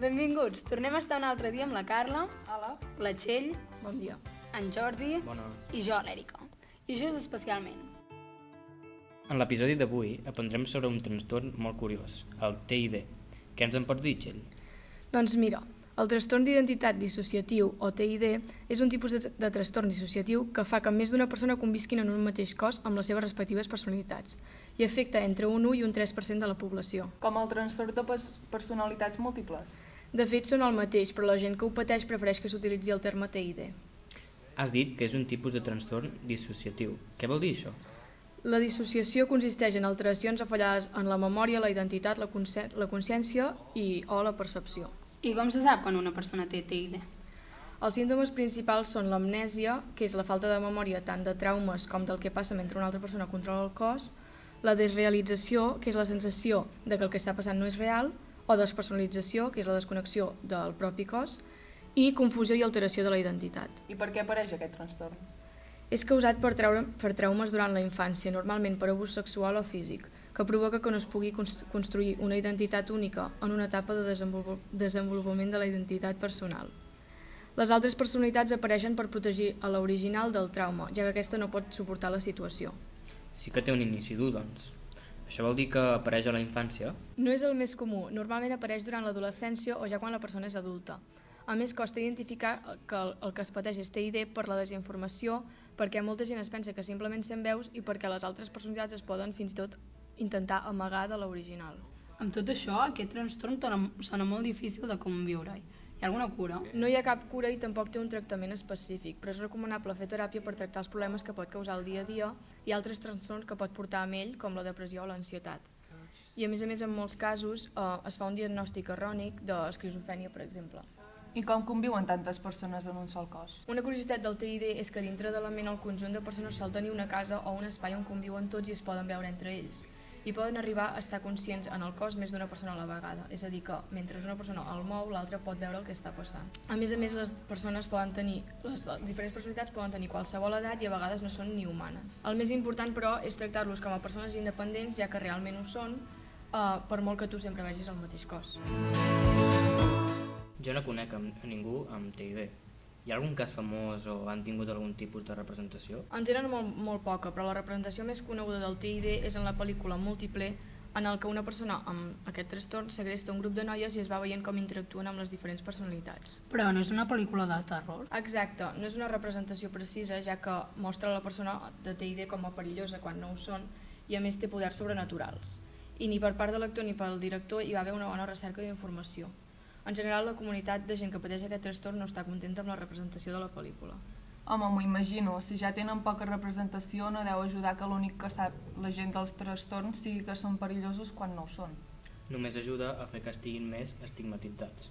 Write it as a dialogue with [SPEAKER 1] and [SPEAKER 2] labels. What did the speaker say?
[SPEAKER 1] Benvinguts, tornem a estar un altre dia amb la Carla,
[SPEAKER 2] Hola.
[SPEAKER 1] la Txell,
[SPEAKER 2] Bon dia.
[SPEAKER 1] en Jordi
[SPEAKER 3] Bona.
[SPEAKER 1] i jo, l'Èrica. I això és especialment.
[SPEAKER 3] En l'episodi d'avui aprendrem sobre un trastorn molt curiós, el TID. Què ens en pots dir, Txell?
[SPEAKER 2] Doncs mira, el trastorn d'identitat dissociatiu o TID és un tipus de, de trastorn dissociatiu que fa que més d'una persona convisquin en un mateix cos amb les seves respectives personalitats i afecta entre un 1 i un 3% de la població.
[SPEAKER 4] Com el trastorn de pers- personalitats múltiples.
[SPEAKER 2] De fet, són el mateix, però la gent que ho pateix prefereix que s'utilitzi el terme TID.
[SPEAKER 3] Has dit que és un tipus de trastorn dissociatiu. Què vol dir això?
[SPEAKER 2] La dissociació consisteix en alteracions o fallades en la memòria, la identitat, la, consci la consciència i o la percepció.
[SPEAKER 1] I com se sap quan una persona té TID?
[SPEAKER 2] Els símptomes principals són l'amnèsia, que és la falta de memòria tant de traumes com del que passa mentre una altra persona controla el cos, la desrealització, que és la sensació de que el que està passant no és real, o despersonalització, que és la desconnexió del propi cos, i confusió i alteració de la identitat.
[SPEAKER 4] I per què apareix aquest trastorn?
[SPEAKER 2] És causat per, treure, per traumes durant la infància, normalment per abús sexual o físic, que provoca que no es pugui cons- construir una identitat única en una etapa de desenvolupament, de la identitat personal. Les altres personalitats apareixen per protegir a l'original del trauma, ja que aquesta no pot suportar la situació.
[SPEAKER 3] Sí que té un inici dur, doncs. Això vol dir que apareix a la infància?
[SPEAKER 2] No és el més comú, normalment apareix durant l'adolescència o ja quan la persona és adulta. A més, costa identificar que el, el que es pateix és TID per la desinformació, perquè molta gent es pensa que simplement se'n veus i perquè les altres personalitats es poden fins i tot intentar amagar de l'original.
[SPEAKER 1] Amb tot això, aquest trastorn sona molt difícil de conviure-hi. Hi ha alguna cura?
[SPEAKER 2] No hi ha cap cura i tampoc té un tractament específic, però és recomanable fer teràpia per tractar els problemes que pot causar el dia a dia i altres trastorns que pot portar amb ell, com la depressió o l'ansietat. I a més a més, en molts casos, eh, es fa un diagnòstic errònic d'esquizofrènia, per exemple.
[SPEAKER 4] I com conviuen tantes persones en un sol cos?
[SPEAKER 2] Una curiositat del TID és que dintre de la ment el conjunt de persones sol tenir una casa o un espai on conviuen tots i es poden veure entre ells. I poden arribar a estar conscients en el cos més d'una persona a la vegada, és a dir que mentre una persona el mou, l'altra pot veure el que està passant. A més a més, les persones poden tenir, les diferents personalitats poden tenir qualsevol edat i a vegades no són ni humanes. El més important, però, és tractar-los com a persones independents, ja que realment ho són, eh, per molt que tu sempre vegis el mateix cos.
[SPEAKER 3] Jo no conec a ningú amb TID. Hi ha algun cas famós o han tingut algun tipus de representació?
[SPEAKER 2] En tenen molt, molt poca, però la representació més coneguda del TID és en la pel·lícula Múltiple, en el que una persona amb aquest trastorn segresta un grup de noies i es va veient com interactuen amb les diferents personalitats.
[SPEAKER 1] Però no és una pel·lícula de terror.
[SPEAKER 2] Exacte, no és una representació precisa, ja que mostra la persona de TID com a perillosa quan no ho són i a més té poders sobrenaturals. I ni per part de l'actor ni pel director hi va haver una bona recerca d'informació. En general, la comunitat de gent que pateix aquest trastorn no està contenta amb la representació de la pel·lícula.
[SPEAKER 4] Home, m'ho imagino. Si ja tenen poca representació, no deu ajudar que l'únic que sap la gent dels trastorns sigui que són perillosos quan no ho són.
[SPEAKER 3] Només ajuda a fer que estiguin més estigmatitzats.